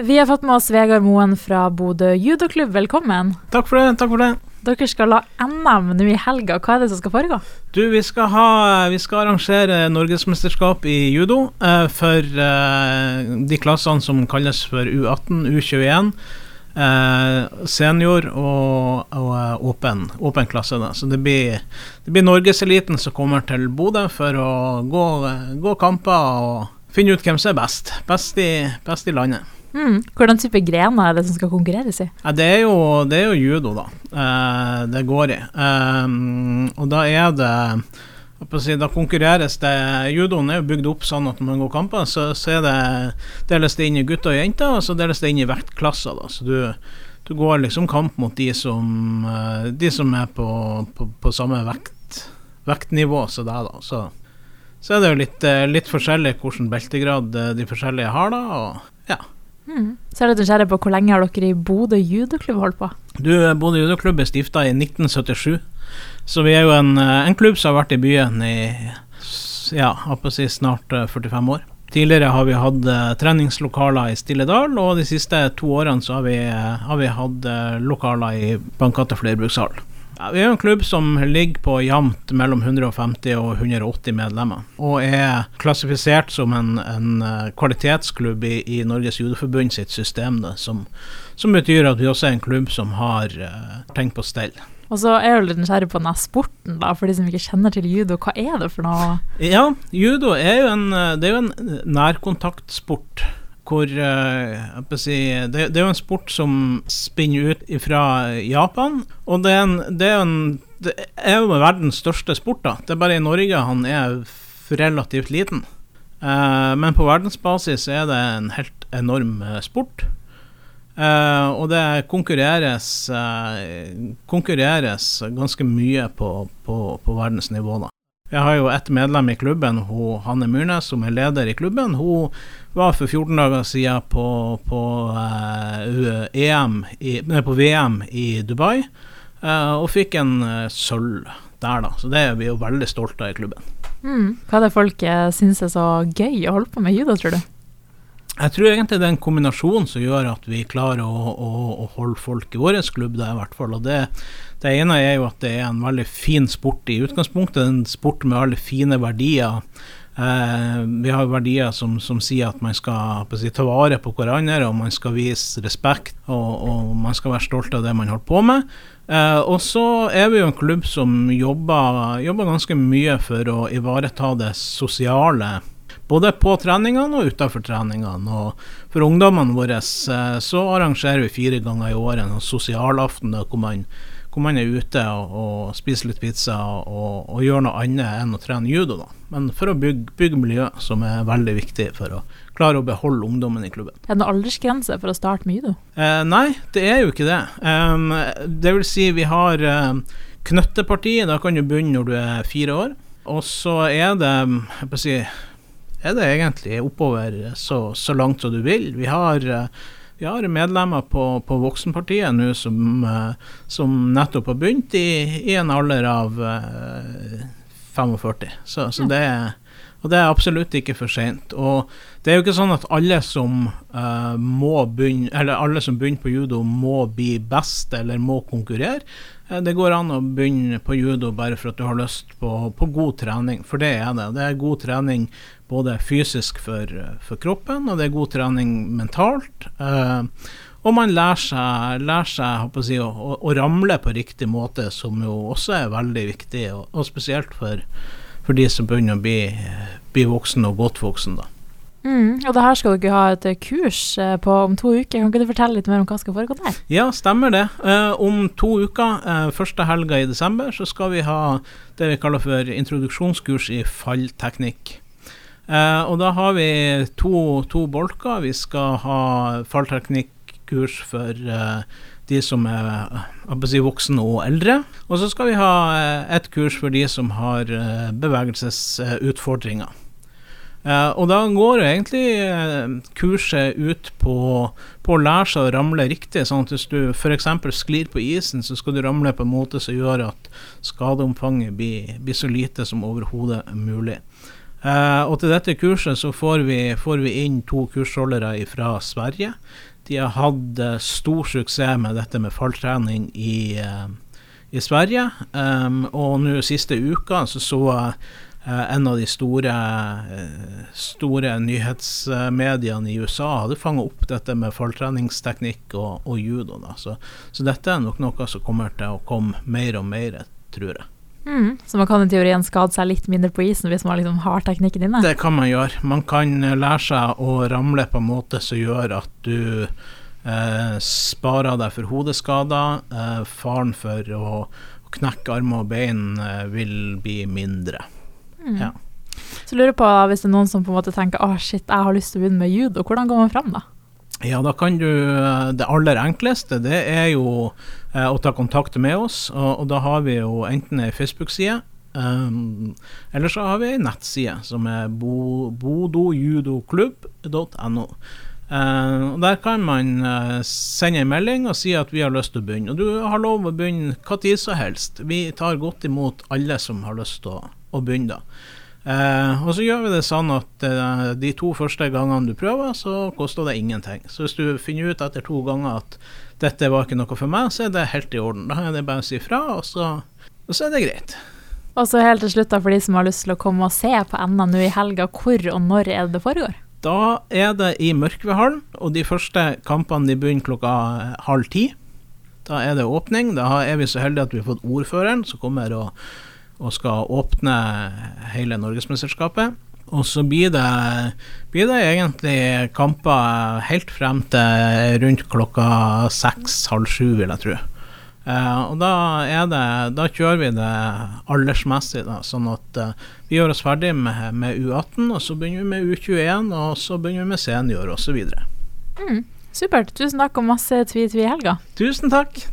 Vi har fått med oss Vegard Moen fra Bodø judoklubb. Velkommen. Takk for det. takk for det. Dere skal la NM nå i helga. Hva er det som skal foregå? Du, Vi skal, ha, vi skal arrangere norgesmesterskap i judo eh, for eh, de klassene som kalles for U18, U21, eh, senior og, og eh, åpen, åpen klasse. Da. Så det blir, det blir norgeseliten som kommer til Bodø for å gå, gå kamper og finne ut hvem som er best. Best i, best i landet. Mm. Hvordan type grener er det som skal konkurreres i? Ja, det, er jo, det, er jo, judo, da. Eh, det går i. Eh, og da er det da konkurreres det Judoen er jo bygd opp sånn at når man går kamper, så, så det, deles det inn i gutter og jenter, og så deles det inn i vektklasser. Da. Så du, du, går liksom kamp mot de som, eh, de som er på, på, på samme vekt, vektnivå som deg. Da. Så, så er det jo litt, eh, litt forskjellig hvilken beltegrad eh, de forskjellige har, da. Og. Mm. Så er det nysgjerrig på hvor lenge har dere i Bodø judoklubb holdt på? Du, Bodø judoklubb er stifta i 1977, så vi er jo en, en, klubb som har vært i byen i ja, si snart 45 år. Tidligere har vi hatt uh, treningslokaler i Stilledal, og de siste to årene så har vi, uh, har vi hatt lokaler i Bankgata flerbrukshall. Ja, vi er en klubb som ligger på jevnt mellom 150 og 180 medlemmer, og er klassifisert som en, en eh, kvalitetsklubb i, i, Norges judoforbund sitt system, da, som, som, betyr at vi også er en klubb som har uh, tenkt på stell. Og så er jeg litt nysgjerrig på denne sporten, da, for de som ikke kjenner til judo. Hva er det for noe? Ja, judo er jo en, er jo en nærkontaktsport hvor uh, si, det, det, er jo en sport som spinner ut fra Japan. Og det er, en, det, er en, det er, jo verdens største sport. da. Det er bare i Norge han er relativt liten. Eh, men på verdensbasis er det en helt enorm sport. sport. og det konkurreres, konkurreres ganske mye på, på, på verdensnivå. da. Jeg har jo et medlem i klubben, hun, Hanne Myrnes, som er leder i klubben. Hun var for 14 dager siden på, på, uh, EM i, nei, på VM i Dubai uh, og fikk en uh, sølv der, da. Så det er vi jo veldig stolte av i klubben. Mm. Hva er det folk syns er så gøy å holde på med judo, tror du? Jeg tror egentlig det er en kombinasjon som gjør at vi klarer å, å, å holde folk i vår klubb Det, i hvert fall. Og det, det, ene er jo at det er en veldig fin sport i utgangspunktet. En sport med veldig fine verdier. Eh, vi har verdier som, som, sier at man skal si, ta vare på hverandre, og man skal vise respekt, og, og man skal være stolt av det man holder på med. Eh, og så er vi jo en klubb som jobber, jobber ganske mye for å ivareta det sosiale både på treningene og utenfor treningene. Og for ungdommene våre eh, så arrangerer vi fire ganger i året en sosialaften hvor man, hvor man er ute og, og, spiser litt pizza og, og, gjør noe annet enn å trene judo. da. Men for å bygge, bygge miljø, som er veldig viktig for å klare å beholde ungdommen i klubben. Er det noen aldersgrense for å starte med judo? Eh, nei, det er jo ikke det. Um, det vil si, vi har um, knøttepartiet. Da kan du begynne når du er fire år. Og så er det si, er det egentlig oppover så, så langt som du vil. Vi har, vi har medlemmer på, på Voksenpartiet nå som, som, nettopp har begynt i, i en alder av 45. Så, så det og det er absolutt ikke for seint. Og det er jo ikke sånn at alle som må begynne, eller alle som begynner på judo, må bli best eller må konkurrere. Det går an å begynne på judo bare for at du har lyst på, på god trening, for det er det. Det er god trening både fysisk for, for kroppen, og det er god trening mentalt. Eh, og man lærer seg, lærer seg si, å, å, å, ramle på riktig måte, som jo også er veldig viktig, og, og spesielt for, for, de som begynner å bli, bli voksen og godt voksen. da. Mm, og det her skal dere ha et kurs eh, på om to uker. Kan ikke du fortelle litt mer om hva som skal foregå der? Ja, stemmer det. Eh, om to uker, eh, første helga i desember, så skal vi ha det vi kaller for introduksjonskurs i fallteknikk. Eh, og da har vi to, to, bolker. Vi skal ha fallteknikkurs for eh, de som er si, voksne og eldre. Og så skal vi ha eh, et kurs for de som har eh, bevegelsesutfordringer. Og da går egentlig kurset ut på, på, å lære seg å ramle riktig. sånn at Hvis du f.eks. sklir på isen, så skal du ramle på en måte som gjør at skadeomfanget blir, blir så lite som overhodet mulig. Uh, og til dette kurset så får vi, får vi inn to kursholdere fra Sverige. De har hatt uh, stor suksess med dette med falltrening i, uh, i Sverige. Um, og nå siste uka så så en av de store, store nyhetsmediene i USA hadde fanga opp dette med falltreningsteknikk og, og judo. Så, så, dette er nok noe som kommer til å komme mer og mer, tror jeg. Mm, så man kan i teorien skade seg litt mindre på isen hvis man liksom har teknikken inne? Det kan man gjøre. Man kan lære seg å ramle på en måte som gjør at du eh, sparer deg for hodeskader. Eh, faren for å, knekke armer og bein eh, vil bli mindre. Mm. Ja. Så lurer på, hvis det er noen som på en måte tenker å shit, jeg har lyst til å begynne med judo, hvordan går man fram da? Ja, da kan du eh, Det aller enkleste, det er jo eh, å ta kontakt med oss. Og, og da har vi jo enten ei Facebook-side, um, eller så har vi ei nettside som er bo, bodojudoklubb.no. Uh, og Der kan man uh, sende en melding og si at vi har lyst til å begynne. Og du har lov å begynne hva tid som helst. Vi tar godt imot alle som har lyst til å, å begynne. da. Eh, og så gjør vi det sånn at eh, de to første gangene du prøver, så koster det ingenting. Så hvis du finner ut etter to ganger at dette var ikke noe for meg, så er det helt i orden. Da er det bare å si fra, og så, og så er det greit. Og så helt til slutt, da, for de som har lyst til å komme og se på NM nå i helga, hvor og når er det det foregår? Da er det i Mørkvedhallen, og de første kampene de begynner klokka halv ti. Da er det åpning. Da er vi så heldige at vi har fått ordføreren som kommer og og skal åpne hele Norgesmesterskapet. Og så blir det, blir det egentlig kamper helt frem til rundt klokka seks-halv sju, vil jeg tro. Eh, og da, det, da, kjører vi det aldersmessig, da, sånn at eh, vi gjør oss ferdig med, med, U18, og så begynner vi med U21, og så begynner vi med senior osv. Mm, supert. Tusen takk og masse tvi-tvi i helga. Tusen takk.